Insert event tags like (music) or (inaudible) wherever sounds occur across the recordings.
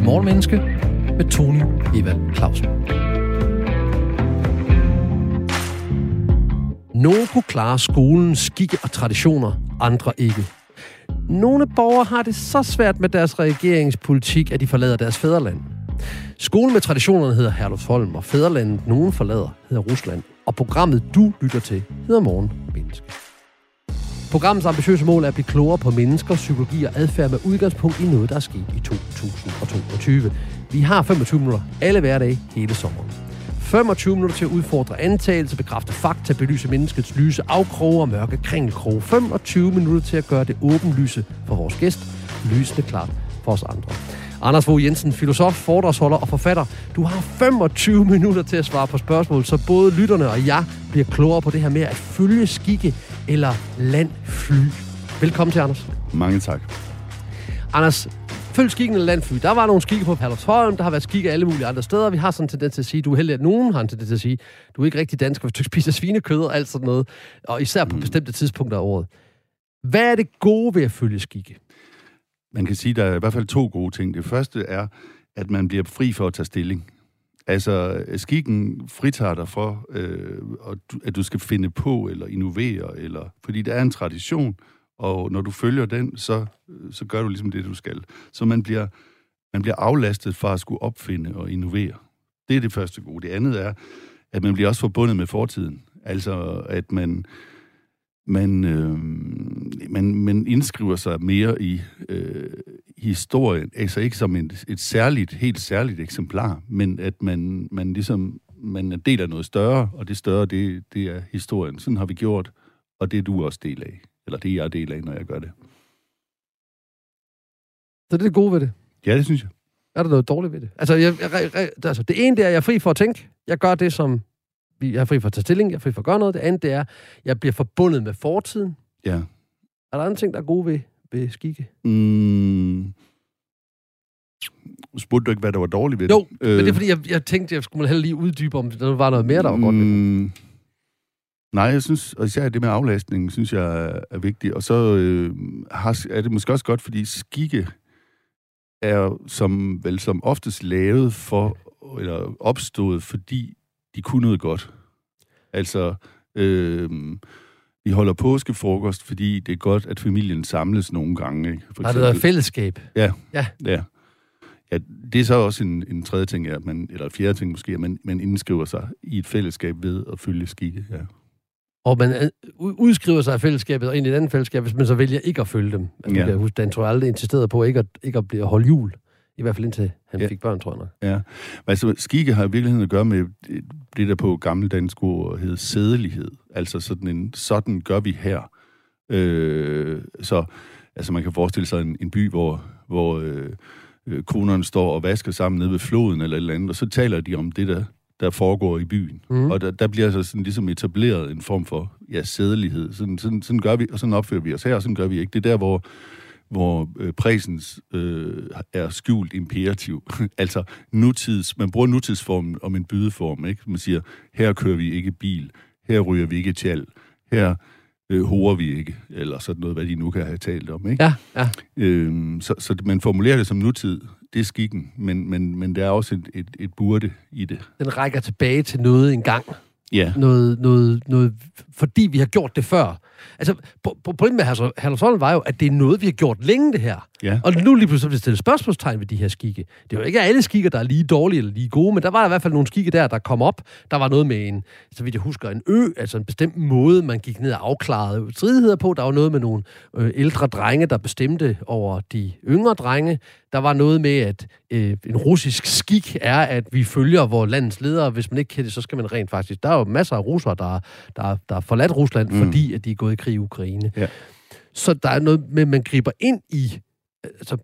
til Morgenmenneske med Tony Evald Clausen. Nogle kunne klare skolens skikke og traditioner, andre ikke. Nogle borgere har det så svært med deres regeringspolitik, at de forlader deres fædreland. Skolen med traditionerne hedder Herlufsholm, og fædrelandet nogen forlader hedder Rusland. Og programmet, du lytter til, hedder Morgen Menneske. Programmets ambitiøse mål er at blive klogere på mennesker, psykologi og adfærd med udgangspunkt i noget, der er sket i 2022. Vi har 25 minutter alle hverdage hele sommeren. 25 minutter til at udfordre antagelser, bekræfte fakta, belyse menneskets lyse afkroge og mørke kringelkroge. 25 minutter til at gøre det åbenlyse for vores gæst, lysende klart for os andre. Anders Fogh Jensen, filosof, foredragsholder og forfatter. Du har 25 minutter til at svare på spørgsmål, så både lytterne og jeg bliver klogere på det her med at følge skikke eller landfly. Velkommen til, Anders. Mange tak. Anders, følg skikken eller landfly. Der var nogle skikke på Herlufsholm, der har været skikke alle mulige andre steder. Vi har sådan en tendens til at sige, du er heldig, at nogen har en tendens til at sige, du er ikke rigtig dansk, hvis du spiser svinekød og alt sådan noget. Og især på mm. bestemte tidspunkter af året. Hvad er det gode ved at følge skikke? Man kan sige, at der er i hvert fald to gode ting. Det første er, at man bliver fri for at tage stilling. Altså, skikken fritager dig for, øh, at du skal finde på eller innovere, eller, fordi det er en tradition, og når du følger den, så, så gør du ligesom det, du skal. Så man bliver, man bliver aflastet fra at skulle opfinde og innovere. Det er det første gode. Det andet er, at man bliver også forbundet med fortiden. Altså, at man, man, øh, man, man indskriver sig mere i øh, historien, altså ikke som et, et særligt, helt særligt eksemplar, men at man, man ligesom man er del af noget større, og det større, det, det er historien. Sådan har vi gjort, og det er du også del af. Eller det er jeg del af, når jeg gør det. Så det er det gode ved det? Ja, det synes jeg. Er der noget dårligt ved det? Altså, jeg, jeg, jeg, altså det ene det er, at jeg er fri for at tænke. Jeg gør det, som jeg er fri for at tage stilling, jeg er fri for at gøre noget. Det andet det er, jeg bliver forbundet med fortiden. Ja. Er der andre ting, der er gode ved, ved skikke? Mm. Spurgte du ikke, hvad der var dårligt ved det? Jo, øh. men det er fordi, jeg, jeg tænkte, jeg skulle heller lige uddybe, om der var noget mere, der var mm. godt ved det. Mm. Nej, jeg synes, og især det med aflastning, synes jeg er, er vigtigt. Og så øh, har, er det måske også godt, fordi skikke er som vel som oftest lavet for, eller opstået, fordi de kunne noget godt. Altså, øh, vi holder påskefrokost, fordi det er godt, at familien samles nogle gange. Ikke? For Har det været fællesskab? Ja, ja. ja. Ja, det er så også en, en tredje ting, at man, eller en fjerde ting måske, at man, man indskriver sig i et fællesskab ved at følge skikke. Ja. Og man øh, udskriver sig af fællesskabet og ind i et andet fællesskab, hvis man så vælger ikke at følge dem. Altså, ja. jeg huske, Dan tror jeg aldrig insisterede på ikke at, ikke at blive holdt jul. I hvert fald indtil han ja. fik børn, tror jeg nok. Ja. Altså, skikke har i virkeligheden at gøre med det, der på gammeldansk ord hedder sædelighed. Altså sådan en, sådan gør vi her. Øh, så altså man kan forestille sig en, en by, hvor, hvor øh, øh konerne står og vasker sammen nede ved floden eller et eller andet, og så taler de om det, der, der foregår i byen. Mm. Og der, der bliver altså sådan ligesom etableret en form for ja, sædelighed. Sådan, sådan, sådan gør vi, og sådan opfører vi os her, og sådan gør vi ikke. Det er der, hvor hvor øh, præsens øh, er skjult imperativ. (laughs) altså nutids, man bruger nutidsformen om en bydeform, ikke? Man siger, her kører vi ikke bil, her ryger vi ikke tjal, her øh, horer vi ikke, eller sådan noget, hvad de nu kan have talt om, ikke? Ja, ja. Øhm, så, så man formulerer det som nutid, det er skikken, men, men, men der er også et, et, et burde i det. Den rækker tilbage til noget engang. Ja. Noget, noget, noget, fordi vi har gjort det før. Altså, problemet med Herlufsholm var jo, at det er noget, vi har gjort længe, det her. Ja. Og nu lige pludselig stille spørgsmålstegn ved de her skikke. Det er jo ikke alle skikker, der er lige dårlige eller lige gode, men der var i hvert fald nogle skikke der, der kom op. Der var noget med en, så vidt jeg husker, en ø, altså en bestemt måde, man gik ned og afklarede stridigheder på. Der var noget med nogle øh, ældre drenge, der bestemte over de yngre drenge. Der var noget med, at øh, en russisk skik er, at vi følger vores landets ledere. Hvis man ikke kan det, så skal man rent faktisk... Der er jo masser af russere, der, der, der har forladt Rusland, mm. fordi at de er gået i krig i Ukraine. Ja. Så der er noget med, man griber ind i altså,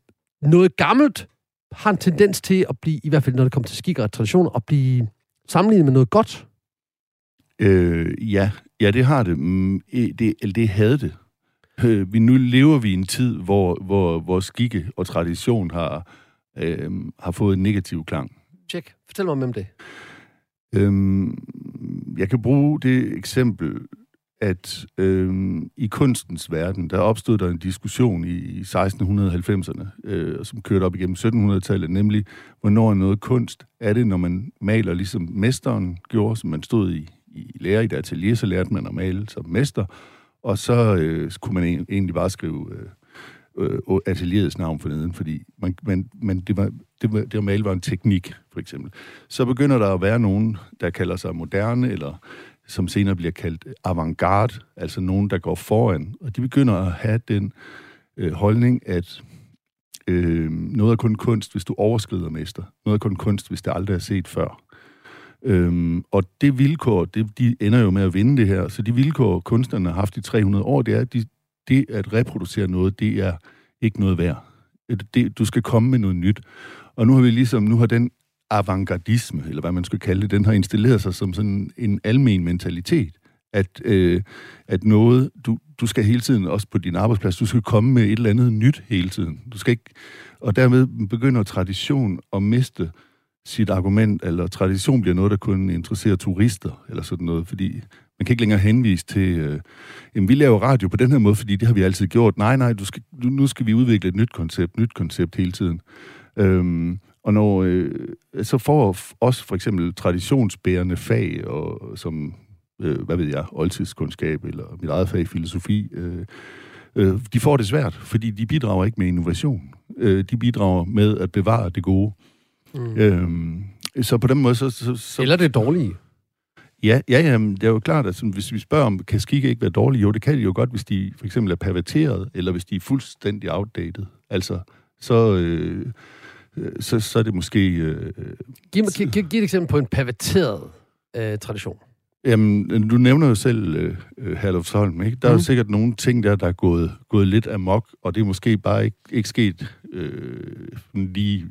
noget gammelt, har en tendens til at blive, i hvert fald når det kommer til skikker og traditioner, at blive sammenlignet med noget godt. Øh, ja. ja, det har det. Mm, det, eller det havde det. Øh, vi, nu lever vi i en tid, hvor, hvor, hvor skikke og tradition har, øh, har fået en negativ klang. Tjek. Fortæl mig om det. Øhm, jeg kan bruge det eksempel, at øhm, i kunstens verden, der opstod der en diskussion i, i 1690'erne, øh, som kørte op igennem 1700-tallet, nemlig, hvornår er noget kunst? Er det, når man maler ligesom mesteren gjorde, som man stod i, i lære i det atelier, så lærte man at male som mester, og så øh, kunne man egentlig bare skrive øh, øh, atelierets navn for neden, fordi man, man, man, det, var, det, var, det var male var en teknik, for eksempel. Så begynder der at være nogen, der kalder sig moderne, eller som senere bliver kaldt avantgarde, altså nogen, der går foran. Og de begynder at have den øh, holdning, at øh, noget er kun kunst, hvis du overskrider mester. Noget er kun kunst, hvis det aldrig er set før. Øhm, og det vilkår, det, de ender jo med at vinde det her. Så de vilkår, kunstnerne har haft i 300 år, det er, at de, det at reproducere noget, det er ikke noget værd. Det, du skal komme med noget nyt. Og nu har vi ligesom, nu har den avantgardisme, eller hvad man skulle kalde det, den har installeret sig som sådan en almen mentalitet. At, øh, at noget, du, du skal hele tiden, også på din arbejdsplads, du skal komme med et eller andet nyt hele tiden. Du skal ikke, og dermed begynder tradition at miste sit argument, eller tradition bliver noget, der kun interesserer turister, eller sådan noget, fordi man kan ikke længere henvise til, øh, jamen, vi laver radio på den her måde, fordi det har vi altid gjort. Nej, nej, du skal, nu skal vi udvikle et nyt koncept, nyt koncept hele tiden. Øhm, og når, øh, så får også for eksempel traditionsbærende fag, og, som, øh, hvad ved jeg, oldtidskundskab, eller mit eget fag, filosofi, øh, øh, de får det svært, fordi de bidrager ikke med innovation. Øh, de bidrager med at bevare det gode. Mm. Øhm, så på den måde, så... så, så Eller det dårlige. Ja, ja, jamen, det er jo klart, at sådan, hvis vi spørger om, kan skikke ikke være dårlige? Jo, det kan de jo godt, hvis de for eksempel er perverteret, eller hvis de er fuldstændig outdated. Altså, så... Øh, så, så er det måske... Øh, giv, giv, giv, giv et eksempel på en perverteret øh, tradition. Jamen, du nævner jo selv øh, øh Herlufsholm, ikke? Der mm. er jo mhm. sikkert nogle ting der, der er gået, gået lidt amok, og det er måske bare ikke, ikke sket øh, lige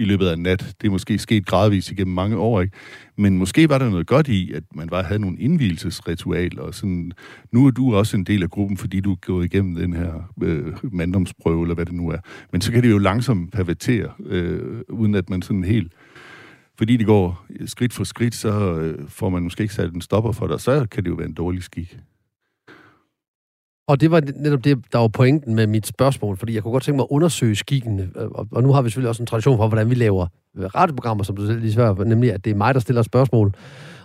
i løbet af en nat. Det er måske sket gradvist igennem mange år, ikke? Men måske var der noget godt i, at man bare havde nogle indvielsesritualer, og sådan, nu er du også en del af gruppen, fordi du er gået igennem den her øh, manddomsprøve, eller hvad det nu er. Men så kan det jo langsomt pervertere, øh, uden at man sådan helt fordi det går skridt for skridt, så øh, får man måske ikke sat en stopper for dig, så kan det jo være en dårlig skik. Og det var netop det, der var pointen med mit spørgsmål, fordi jeg kunne godt tænke mig at undersøge skikken, øh, og, nu har vi selvfølgelig også en tradition for, hvordan vi laver radioprogrammer, som du selv lige svarer, nemlig at det er mig, der stiller spørgsmål,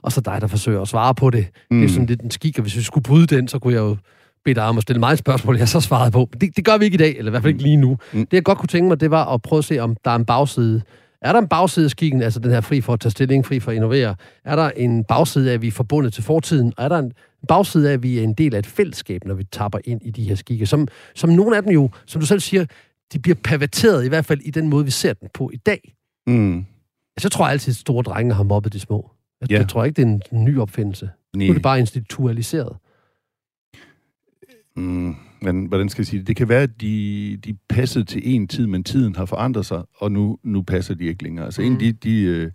og så dig, der forsøger at svare på det. Mm. Det er mm. sådan lidt en skik, og hvis vi skulle bryde den, så kunne jeg jo bede dig om at stille mig et spørgsmål, jeg så svarede på. Det, det gør vi ikke i dag, eller i hvert fald ikke lige nu. Mm. Det, jeg godt kunne tænke mig, det var at prøve at se, om der er en bagside er der en bagside af skikken, altså den her fri for at tage stilling, fri for at innovere? Er der en bagside af, at vi er forbundet til fortiden? Og er der en bagside af, at vi er en del af et fællesskab, når vi tapper ind i de her skikke? Som, som nogle af dem jo, som du selv siger, de bliver perverteret, i hvert fald i den måde, vi ser den på i dag. Mm. Altså, jeg tror altid, at store drenge har mobbet de små. Jeg, ja. jeg tror ikke, det er en ny opfindelse. Nej. Nu er det bare institutionaliseret. Mm, men hvordan skal jeg sige det? Det kan være, at de, de passede til en tid, men tiden har forandret sig, og nu, nu passer de ikke længere. Altså mm. en de, de, øh,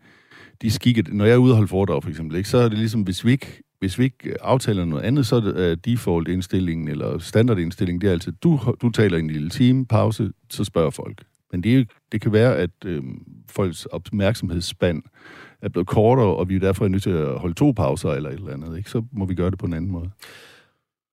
de skikke, når jeg er ude og holde foredrag for eksempel, ikke, så er det ligesom, hvis vi ikke, hvis vi ikke aftaler noget andet, så er det uh, default-indstillingen eller standardindstillingen, det er altid, du, du taler en lille time, pause, så spørger folk. Men det, det kan være, at øh, folks opmærksomhedsspand er blevet kortere, og vi er derfor nødt til at holde to pauser eller et eller andet. Ikke? Så må vi gøre det på en anden måde.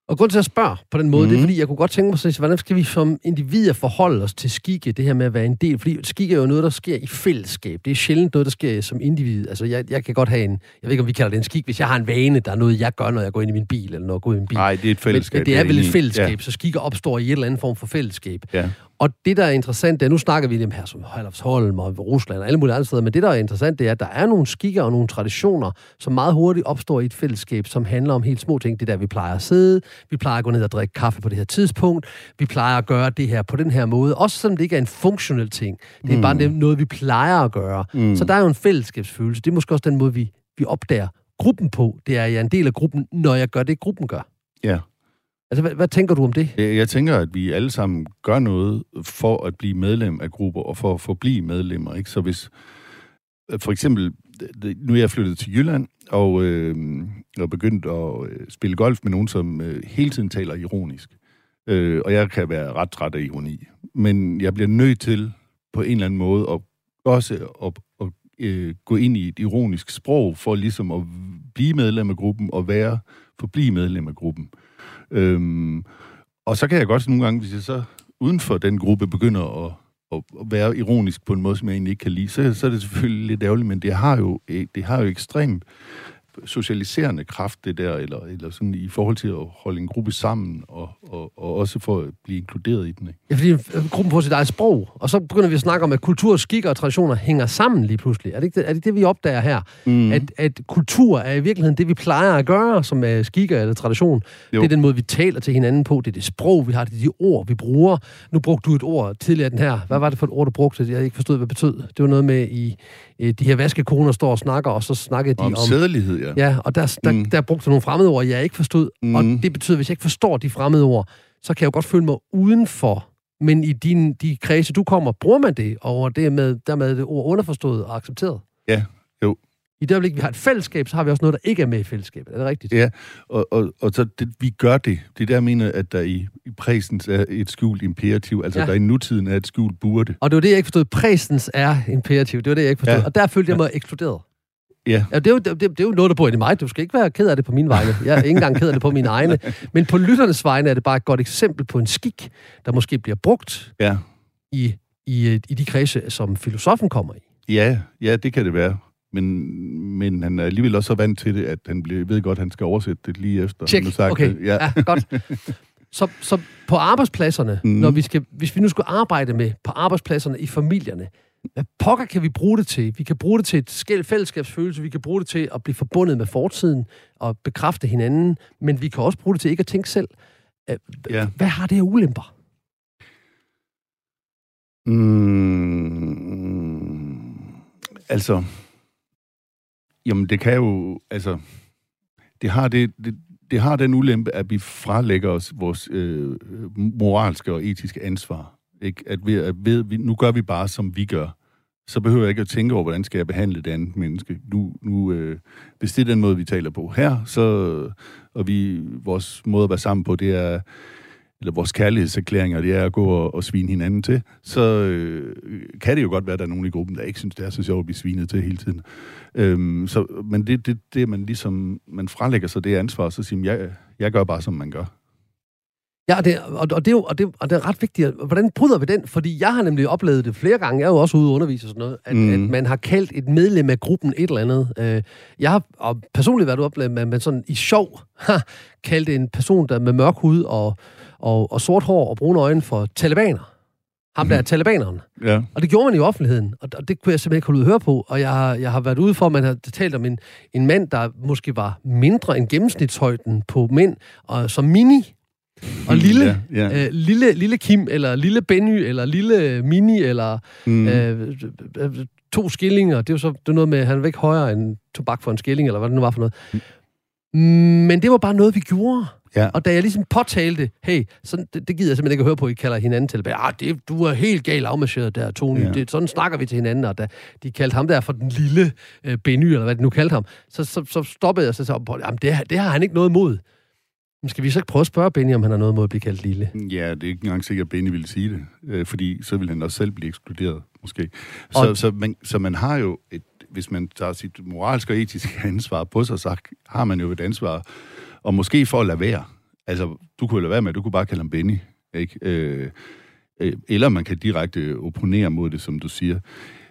Og grund til at spørge på den måde, mm. det er, mhm. fordi jeg kunne godt tænke mig se, hvordan skal vi som individer forholde os til skikke, det her med at være en del? Fordi skikke er jo noget, der sker i fællesskab. Det er sjældent noget, der sker som individ. Altså, jeg, jeg kan godt have en, jeg ved ikke, om vi kalder det en skik, hvis jeg har en vane, der er noget, jeg gør, når jeg går ind i min bil, eller når jeg går i min bil. Nej, det er et fællesskab. Men, men det er vel et fællesskab, ja. så skikker opstår i et eller andet form for fællesskab. Ja. Og det, der er interessant, det er, nu snakker vi dem her som Herlufsholm og Rusland og alle mulige andre steder, men det, der er interessant, det er, at der er nogle skikker og nogle traditioner, som meget hurtigt opstår i et fællesskab, som handler om helt små ting. Det der, vi plejer at sidde, vi plejer at gå ned og drikke kaffe på det her tidspunkt, vi plejer at gøre det her på den her måde, også selvom det ikke er en funktionel ting. Det er mm. bare noget, vi plejer at gøre. Mm. Så der er jo en fællesskabsfølelse. Det er måske også den måde, vi, vi opdager gruppen på. Det er, jeg er en del af gruppen, når jeg gør det, gruppen gør. Ja. Altså, hvad, hvad tænker du om det? Jeg tænker, at vi alle sammen gør noget for at blive medlem af grupper og for at forblive medlemmer. Ikke? Så hvis øh, for eksempel, nu er jeg flyttet til Jylland, og, øh, og begyndt at øh, spille golf med nogen, som øh, hele tiden taler ironisk. Øh, og jeg kan være ret træt af ironi. Men jeg bliver nødt til på en eller anden måde at også at, at, at øh, gå ind i et ironisk sprog, for ligesom at blive medlem af gruppen og være forblive medlem af gruppen. Øhm, og så kan jeg godt nogle gange, hvis jeg så uden for den gruppe begynder at, at, være ironisk på en måde, som jeg egentlig ikke kan lide, så, så er det selvfølgelig lidt ærgerligt, men det har jo, det har jo ekstremt socialiserende kraft, det der, eller, eller sådan i forhold til at holde en gruppe sammen, og, og, og også for at blive inkluderet i den. Ikke? Ja, fordi øh, gruppen får sit eget sprog, og så begynder vi at snakke om, at kultur, skikker og traditioner hænger sammen lige pludselig. Er det ikke det, er det, det vi opdager her? Mm. At, at kultur er i virkeligheden det, vi plejer at gøre, som er skikker eller tradition. Jo. Det er den måde, vi taler til hinanden på, det er det sprog, vi har, det er de ord, vi bruger. Nu brugte du et ord tidligere den her. Hvad var det for et ord, du brugte? Jeg ikke forstod, hvad det betød. Det var noget med i øh, de her vaskekoner står og snakker, og så snakkede de om... Om sædelighed, ja. Ja, og der, der, mm. der, brugte nogle fremmede ord, jeg ikke forstod. Mm. Og det betyder, hvis jeg ikke forstår de fremmede ord, så kan jeg jo godt føle mig udenfor. Men i din, de kredse, du kommer, bruger man det, og det er med, dermed det ord underforstået og accepteret. Ja, jo. I det øjeblik, vi har et fællesskab, så har vi også noget, der ikke er med i fællesskabet. Er det rigtigt? Ja, og, og, og så det, vi gør det. Det er der, jeg mener, at der i, i præsens er et skjult imperativ. Altså, ja. der i nutiden er et skjult burde. Og det var det, jeg ikke forstod. Præsens er imperativ. Det var det, jeg ikke forstod. Ja. Og der følte jeg mig ekskluderet. Ja. ja det, er jo, det, det er jo noget, der bor i mig. Du skal ikke være ked af det på mine vegne. Jeg er ikke engang ked af det på mine egne. Men på lytternes vegne er det bare et godt eksempel på en skik, der måske bliver brugt ja. i, i, i de kredse, som filosofen kommer i. Ja, ja, det kan det være. Men, men han er alligevel også så vant til det, at han bliver, ved godt, at han skal oversætte det lige efter. Check. Han sagt okay, det. ja. ja, godt. Så, så på arbejdspladserne, mm. når vi skal, hvis vi nu skulle arbejde med på arbejdspladserne i familierne, hvad pokker kan vi bruge det til? Vi kan bruge det til et skæld fællesskabsfølelse, vi kan bruge det til at blive forbundet med fortiden og bekræfte hinanden, men vi kan også bruge det til ikke at tænke selv. Ja. Hvad har det af ulemper? Mm, altså, jamen det kan jo, altså, det har, det, det, det har den ulempe, at vi fralægger os vores øh, moralske og etiske ansvar. Ikke? At, vi, at ved, vi, nu gør vi bare, som vi gør. Så behøver jeg ikke at tænke over, hvordan skal jeg behandle det andet menneske. Nu, nu, øh, hvis det er den måde, vi taler på her, så, og vi, vores måde at være sammen på, det er, eller vores kærlighedserklæringer, det er at gå og, og svine hinanden til, så øh, kan det jo godt være, at der er nogen i gruppen, der ikke synes, det er så sjovt at blive svinet til hele tiden. Øhm, så, men det, det, det, man ligesom, man frelægger sig det ansvar, så siger man, jeg, jeg gør bare, som man gør. Ja, og det, og, og, det er jo, og, det, og det er ret vigtigt. Hvordan bryder vi den? Fordi jeg har nemlig oplevet det flere gange. Jeg er jo også ude og undervise og sådan noget. At, mm. at man har kaldt et medlem af gruppen et eller andet. Øh, jeg har og personligt været oplevet, at man sådan i sjov (laughs) har kaldt en person, der med mørk hud og, og, og sort hår og brune øjne for talibaner. Ham der er mhm. talibaneren. Ja. Og det gjorde man i offentligheden, og det kunne jeg simpelthen ikke holde ud at høre på. Og jeg har, jeg har været ude for, at man har talt om en, en mand, der måske var mindre end gennemsnitshøjden på mænd, og som mini, og lille, ja, ja. Øh, lille, lille Kim, eller lille Benny, eller lille Mini, eller mm. øh, to skillinger. Det er jo så det er noget med, han er væk højere end tobak for en skilling, eller hvad det nu var for noget. Mm. Men det var bare noget, vi gjorde. Ja. Og da jeg ligesom påtalte, hey, sådan, det, det gider jeg simpelthen ikke at høre på, I kalder hinanden til. Ah, det, du er helt galt afmarcheret der, Tony. Ja. Det, sådan snakker vi til hinanden. Og da de kaldte ham der for den lille øh, Benny, eller hvad de nu kaldte ham, så, så, så stoppede jeg og så sagde, jamen det, det har han ikke noget imod. Men skal vi så ikke prøve at spørge Benny, om han har noget mod at blive kaldt lille? Ja, det er ikke engang sikkert, at Benny ville sige det, øh, fordi så vil han også selv blive ekskluderet, måske. Så, og... så, man, så man har jo, et, hvis man tager sit moralske og etiske (laughs) ansvar på sig, så har man jo et ansvar, og måske for at lade være. Altså, du kunne lade være med, du kunne bare kalde ham Benny, ikke? Øh, øh, eller man kan direkte opponere mod det, som du siger.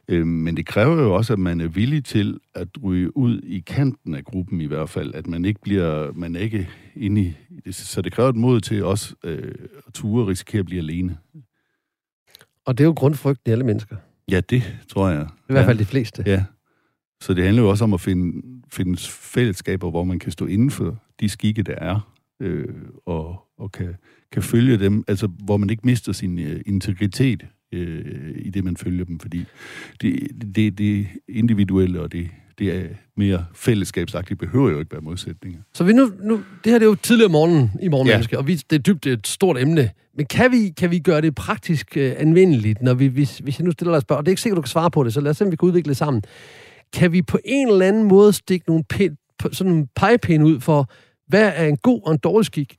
Øh, men det kræver jo også, at man er villig til at ryge ud i kanten af gruppen i hvert fald. At man ikke bliver, man er ikke inde i... Så det kræver et mod til også øh, at ture og risikere at blive alene. Og det er jo grundfrygten i alle mennesker. Ja, det tror jeg. I hvert fald de fleste. Ja. Så det handler jo også om at finde, finde fællesskaber, hvor man kan stå inden for de skikke, der er, øh, og, og kan, kan følge dem, altså hvor man ikke mister sin øh, integritet øh, i det, man følger dem, fordi det, det, det individuelle og det, det er mere fællesskabsagtigt, behøver jo ikke være modsætninger. Så vi nu, nu, det her det er jo tidligere morgen i morgen, ja. og vi, det er dybt det er et stort emne. Men kan vi, kan vi gøre det praktisk uh, anvendeligt, når vi, hvis, hvis jeg nu stiller dig spørgsmål, og det er ikke sikkert, du kan svare på det, så lad os se, om vi kan udvikle det sammen. Kan vi på en eller anden måde stikke nogle pæ, sådan en pegepinde ud for, hvad er en god og en dårlig skik?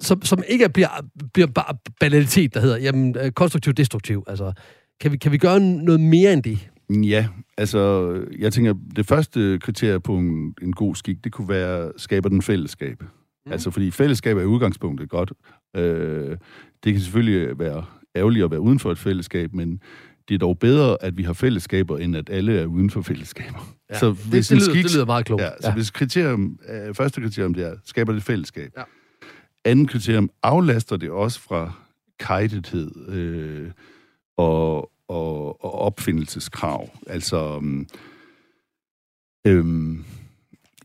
Som, som ikke bliver, bliver bare banalitet, der hedder jamen, øh, konstruktiv destruktiv. Altså, kan vi, kan vi gøre noget mere end det? Ja, altså, jeg tænker, det første kriterie på en, en god skik, det kunne være, skaber den fællesskab. Mm. Altså, fordi fællesskab er i udgangspunktet godt. Øh, det kan selvfølgelig være ærgerligt at være uden for et fællesskab, men det er dog bedre, at vi har fællesskaber, end at alle er uden for fællesskaber. Ja, så hvis det, det, lyder, skik, det lyder meget klogt. Ja, så ja. hvis kriterium, øh, første kriterium det er, skaber det fællesskab. Ja andet kriterium, aflaster det også fra kajtethed øh, og, og, og opfindelseskrav. Altså, øh,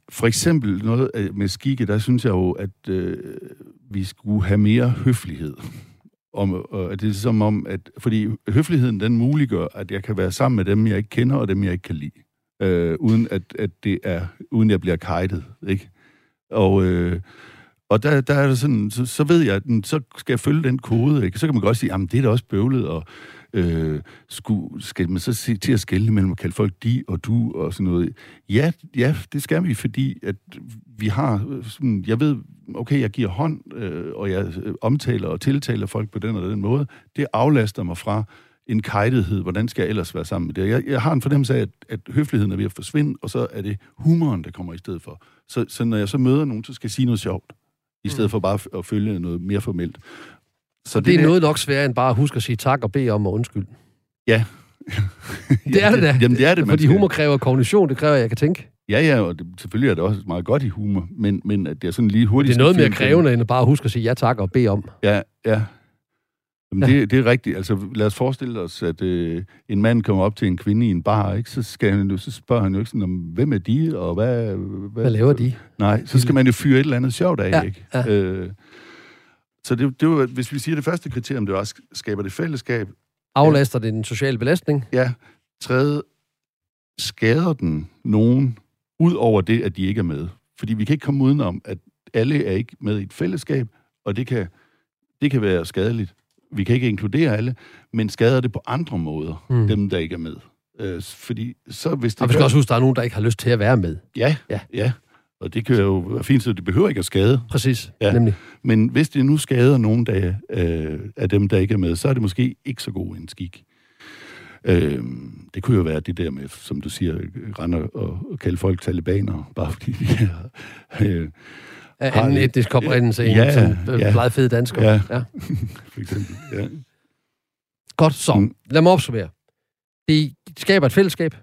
for eksempel noget øh, med skikke, der synes jeg jo, at øh, vi skulle have mere høflighed. Om, øh, og det er som om, at, fordi høfligheden, den muliggør, at jeg kan være sammen med dem, jeg ikke kender, og dem, jeg ikke kan lide. Øh, uden at, at det er, uden jeg bliver kajtet, ikke? Og, øh, og der, der er det sådan, så, så ved jeg, at så skal jeg følge den kode, ikke? Så kan man godt sige, at det er da også bøvlet, og øh, skulle, skal man så se til at skælde mellem at kalde folk de og du og sådan noget. Ja, ja, det skal vi, fordi at vi har, øh, sådan, jeg ved, okay, jeg giver hånd, øh, og jeg øh, omtaler og tiltaler folk på den og den måde. Det aflaster mig fra en kajtethed. Hvordan skal jeg ellers være sammen med det? Jeg, jeg har en fornemmelse af, at, at høfligheden er ved at forsvinde, og så er det humoren, der kommer i stedet for. Så, så når jeg så møder nogen, så skal jeg sige noget sjovt, i stedet mm. for bare at følge noget mere formelt. Så det, det er noget nok sværere end bare at huske at sige tak og bede om og undskyld. Ja. (laughs) det er det da. Jamen, det er det, Fordi humor kræver kognition, det kræver, at jeg kan tænke. Ja, ja, og det, selvfølgelig er det også meget godt i humor, men, men at det er sådan lige hurtigt... Det er noget mere krævende, end at bare huske at sige ja tak og bede om. Ja, ja. Jamen, ja. det, det er rigtigt. Altså, lad os forestille os, at øh, en mand kommer op til en kvinde i en bar, ikke? Så, skal han, så spørger han jo ikke sådan, om, hvem er de, og hvad... Hvad, hvad laver de? Nej, så skal man jo fyre et eller andet sjovt af, ja, ikke? Ja. Øh, så det, det var, hvis vi siger det første kriterium, det også skaber det fællesskab. Aflaster det den sociale belastning? Ja. Tredje, skader den nogen ud over det, at de ikke er med? Fordi vi kan ikke komme udenom, at alle er ikke med i et fællesskab, og det kan, det kan være skadeligt. Vi kan ikke inkludere alle, men skader det på andre måder, mm. dem der ikke er med. Øh, fordi så hvis det og vi skal gør... også huske, at der er nogen, der ikke har lyst til at være med. Ja, ja. ja. Og det kan jo være fint, så det behøver ikke at skade. Præcis, ja. nemlig. Men hvis det nu skader nogen der, øh, af dem, der ikke er med, så er det måske ikke så god en skik. Øh, det kunne jo være det der med, som du siger, render og, og kalde folk talibaner, bare fordi de er... Øh, af anden etnisk oprindelse ja, end som ja, meget fede danskere. Ja, ja. (laughs) for eksempel, ja. Godt, så mm. lad mig opsummere. Det skaber et fællesskab.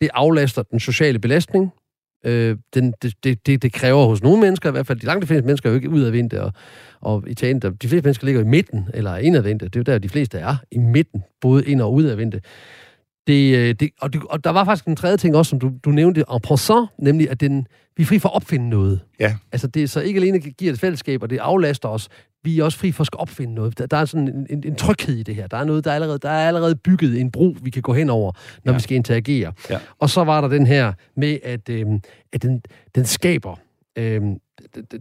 Det aflaster den sociale belastning. Øh, den, det, det, det, kræver hos nogle mennesker, i hvert fald de langt de fleste mennesker er jo ikke udadvendte, og, og Italien, der, de fleste mennesker ligger i midten, eller indadvendte. Det er jo der, de fleste er, i midten, både ind- og udadvendte. Det, øh, det, og, det, og der var faktisk en tredje ting også, som du, du nævnte en passant, nemlig at den, vi er fri for at opfinde noget. Ja. Altså det så ikke alene giver et fællesskab, og det aflaster os, vi er også fri for at opfinde noget. Der, der er sådan en, en, en tryghed i det her. Der er noget, der er allerede, der er allerede bygget en bro, vi kan gå hen over, når ja. vi skal interagere. Ja. Og så var der den her med, at, øhm, at den, den skaber øhm,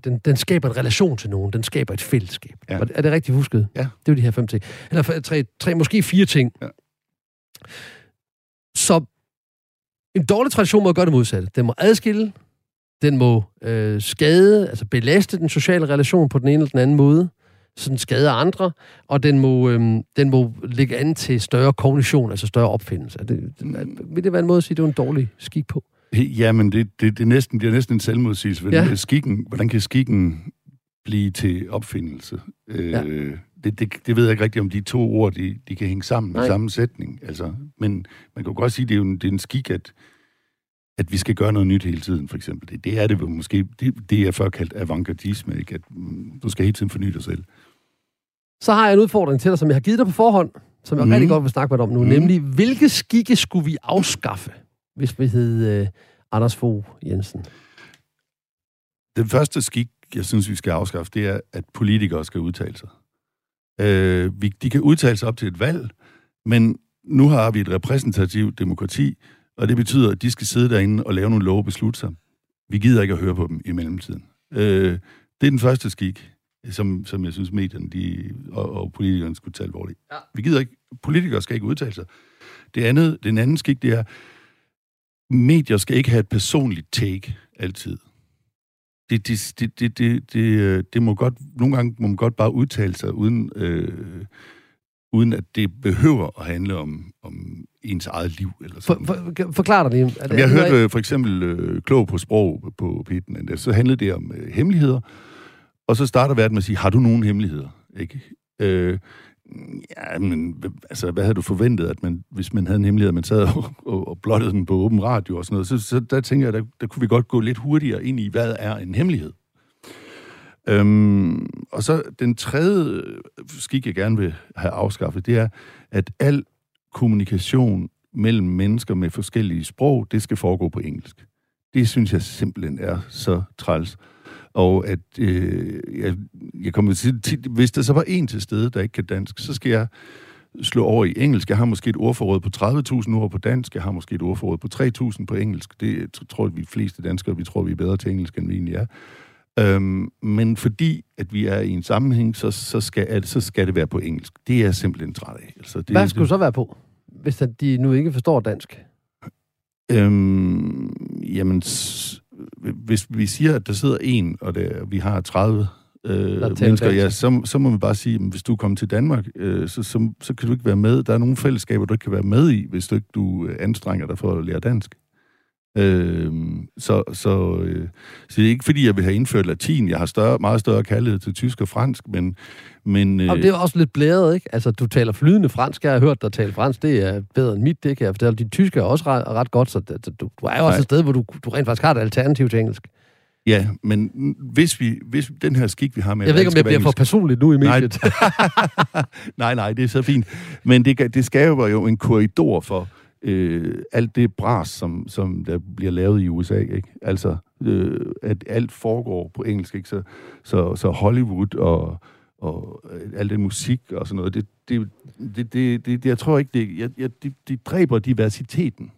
den, den skaber en relation til nogen. Den skaber et fællesskab. Ja. Er det rigtigt husket? Ja. Det er jo de her fem ting. Eller tre, tre måske fire ting. Ja. Så en dårlig tradition må gøre det modsatte. Den må adskille, den må øh, skade, altså belaste den sociale relation på den ene eller den anden måde, så den skader andre, og den må, øh, den må lægge an til større kognition, altså større opfindelse. Er det, er, vil det være en måde at sige, at det er en dårlig skik på? Jamen, det, det, det, er næsten, det er næsten en selvmodsigelse. Ja. Skikken, hvordan kan skikken blive til opfindelse? Øh, ja. Det, det, det ved jeg ikke rigtigt, om de to ord, de, de kan hænge sammen Nej. i samme sætning. Altså, men man kan godt sige, at det er, jo en, det er en skik, at at vi skal gøre noget nyt hele tiden, for eksempel. Det, det er det måske, det, det er før kaldt avantgardisme, ikke? at mm, du skal hele tiden forny dig selv. Så har jeg en udfordring til dig, som jeg har givet dig på forhånd, som jeg mm. rigtig godt vil snakke med dig om nu, mm. nemlig, hvilke skikke skulle vi afskaffe, hvis vi hed uh, Anders Fogh Jensen? Den første skik, jeg synes, vi skal afskaffe, det er, at politikere skal udtale sig. Uh, vi, de kan udtale sig op til et valg, men nu har vi et repræsentativt demokrati, og det betyder, at de skal sidde derinde og lave nogle love og beslutte sig. Vi gider ikke at høre på dem i mellemtiden. Øh, det er den første skik, som, som jeg synes, medierne de, og, og politikerne skulle tage alvorligt. Ja. Vi gider ikke, politikere skal ikke udtale sig. Det andet, den anden skik, det er, medier skal ikke have et personligt take altid. Det, det, det, det, det, det, det må godt, nogle gange må man godt bare udtale sig uden, øh, uden at det behøver at handle om, om ens eget liv. Eller sådan. For, for, forklar dig lige. Det, jeg har hørt øh, for eksempel øh, Klog på sprog på Pitten, så handlede det om øh, hemmeligheder, og så starter verden med at sige, har du nogen hemmeligheder? Ikke? Øh, ja, men altså, hvad havde du forventet, at man, hvis man havde en hemmelighed, at man sad og, og, og blottede den på åben radio og sådan noget, så, så der tænker jeg, der, der kunne vi godt gå lidt hurtigere ind i, hvad er en hemmelighed? Øhm, og så den tredje øh, skik, jeg gerne vil have afskaffet, det er, at al kommunikation mellem mennesker med forskellige sprog, det skal foregå på engelsk. Det synes jeg simpelthen er så træls. Og at øh, jeg, jeg kommer til, til, hvis der så var en til stede, der ikke kan dansk, så skal jeg slå over i engelsk. Jeg har måske et ordforråd på 30.000 ord på dansk, jeg har måske et ordforråd på 3.000 på engelsk. Det tror jeg, vi fleste danskere, vi tror, vi er bedre til engelsk, end vi egentlig er. Øhm, men fordi at vi er i en sammenhæng, så, så, skal, at, så skal det være på engelsk. Det er jeg simpelthen træt af. Altså, det, Hvad skulle det, så være på, hvis de nu ikke forstår dansk? Øhm, jamen, hvis vi siger, at der sidder en, og det, vi har 30 øh, mennesker, ja, så, så må vi bare sige, at hvis du kommer til Danmark, øh, så, så, så kan du ikke være med. Der er nogle fællesskaber, du ikke kan være med i, hvis du ikke du øh, anstrenger dig for at lære dansk. Øh, så, så, øh, så det er ikke fordi, jeg vil have indført latin. Jeg har større, meget større kærlighed til tysk og fransk, men... men øh, og det er også lidt blæret, ikke? Altså, du taler flydende fransk. Jeg har hørt dig tale fransk. Det er bedre end mit, det kan jeg fortælle. Dit tysk er også ret, ret godt, så du, du er jo også Nej. et sted, hvor du, du rent faktisk har et alternativ til engelsk. Ja, men hvis vi hvis den her skik, vi har med... Jeg ved ikke, om jeg bliver for personligt nu i mediet. Nej, (laughs) nej, nej, det er så fint. Men det, det skaber jo en korridor for øh, alt det bras, som, som der bliver lavet i USA, ikke? Altså, øh, at alt foregår på engelsk, ikke? Så, så, så Hollywood og, og al den musik og sådan noget, det, det, det, det, det jeg tror ikke, det, jeg, jeg, det, det dræber diversiteten.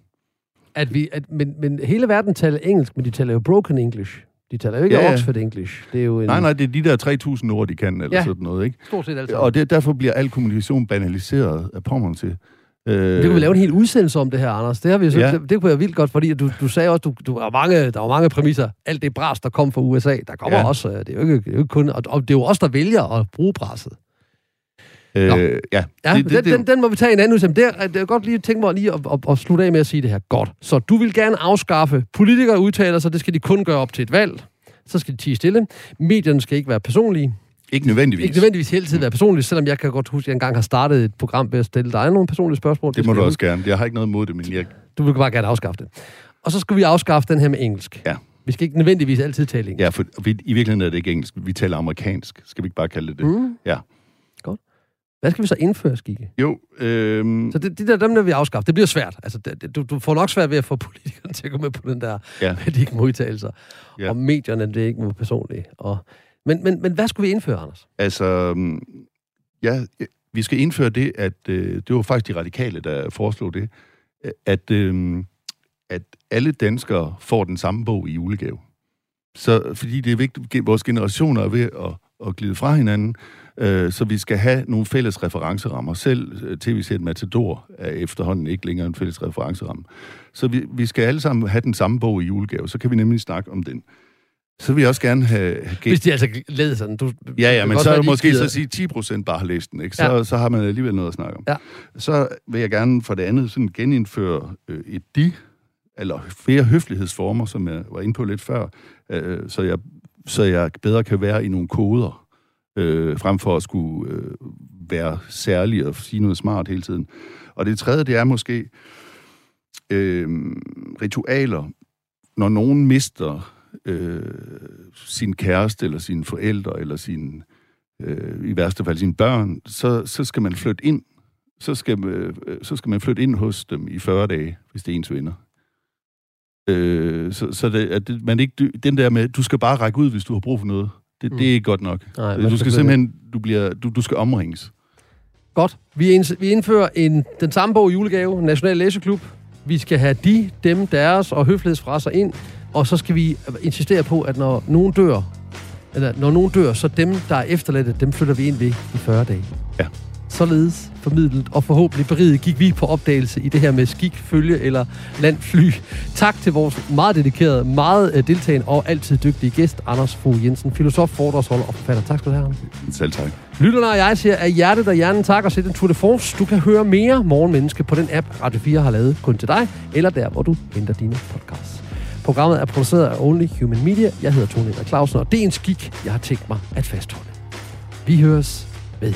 At vi, at, men, men hele verden taler engelsk, men de taler jo broken English. De taler jo ikke ja, ja. Oxford English. Det er jo en... Nej, nej, det er de der 3.000 ord, de kan, eller ja, sådan noget, ikke? stort set alt Og det, derfor bliver al kommunikation banaliseret af pommeren til. Øh, det kunne vi lave en hel udsendelse om det her, Anders. Det, har vi, ja. det, det kunne jeg vildt godt, fordi du, du sagde også, du, du er mange, der var mange præmisser. Alt det bras, der kom fra USA, der kommer ja. også. Øh, det er, jo ikke, det er jo ikke kun... Og, og det er jo også der vælger at bruge presset. Øh, ja, ja det, det, den, den, den må vi tage en anden udsendelse. Det er, det er godt lige tænke mig lige at, at, at, slutte af med at sige det her. Godt. Så du vil gerne afskaffe politikere udtaler sig, det skal de kun gøre op til et valg. Så skal de tige stille. Medierne skal ikke være personlige. Ikke nødvendigvis. Ikke nødvendigvis hele tiden være personligt, selvom jeg kan godt huske, at jeg engang har startet et program ved at stille dig nogle personlige spørgsmål. Det, det må du også gerne. Jeg har ikke noget imod det, men jeg... Du vil bare gerne afskaffe det. Og så skal vi afskaffe den her med engelsk. Ja. Vi skal ikke nødvendigvis altid tale engelsk. Ja, for vi, i virkeligheden er det ikke engelsk. Vi taler amerikansk. Skal vi ikke bare kalde det det? Mm. Ja. Godt. Hvad skal vi så indføre, Skikke? Jo, øhm... Så det, det der, dem der vi afskaffe, det bliver svært. Altså, det, du, du får nok svært ved at få (laughs) politikerne til at gå med på den der, ja. (laughs) at de ikke må udtale sig. Ja. Og medierne, det er ikke må personligt. Og men, men, men hvad skulle vi indføre, Anders? Altså, mm, ja, vi skal indføre det, at øh, det var faktisk de radikale, der foreslog det, at, øh, at alle danskere får den samme bog i julegave. Så, fordi det er vigtigt, at vores generationer er ved at, at glide fra hinanden, øh, så vi skal have nogle fælles referencerammer. Selv øh, tv-serien Matador er efterhånden ikke længere en fælles referenceramme. Så vi, vi skal alle sammen have den samme bog i julegave, så kan vi nemlig snakke om den. Så vil jeg også gerne have... have Hvis de altså læser sådan. Du, ja, ja, men så er det måske gider... så sige 10 procent bare har læst den, ikke? Så, ja. så har man alligevel noget at snakke om. Ja. Så vil jeg gerne for det andet sådan genindføre øh, et de, eller flere høflighedsformer, som jeg var inde på lidt før, øh, så, jeg, så jeg bedre kan være i nogle koder, øh, frem for at skulle øh, være særlig og sige noget smart hele tiden. Og det tredje, det er måske øh, ritualer. Når nogen mister øh, sin kæreste, eller sine forældre, eller sin, øh, i værste fald sine børn, så, så skal man flytte ind. Så skal, øh, så skal man flytte ind hos dem i 40 dage, hvis det er ens venner. Øh, så så det, at det, man ikke, den der med, du skal bare række ud, hvis du har brug for noget, det, mm. det er ikke godt nok. Nej, du skal simpelthen, du, bliver, du, du skal omringes. Godt. Vi, ind, vi indfører en, den samme bog julegave, National Læseklub. Vi skal have de, dem, deres og høflighedsfraser ind. Og så skal vi insistere på, at når nogen dør, eller når nogen dør, så dem, der er efterladte, dem flytter vi ind ved i 40 dage. Ja. Således formidlet og forhåbentlig beriget gik vi på opdagelse i det her med skik, følge eller landfly. Tak til vores meget dedikerede, meget øh, deltagende og altid dygtige gæst, Anders Fogh Jensen, filosof, foredragsholder og forfatter. Tak skal du have. Selv tak. Lytterne og jeg siger af hjertet og hjernen tak og sæt en tour de force. Du kan høre mere Morgenmenneske på den app, Radio 4 har lavet kun til dig, eller der, hvor du henter dine podcasts. Programmet er produceret af Only Human Media. Jeg hedder Tony Clausen, og det er en skik, jeg har tænkt mig at fastholde. Vi høres ved.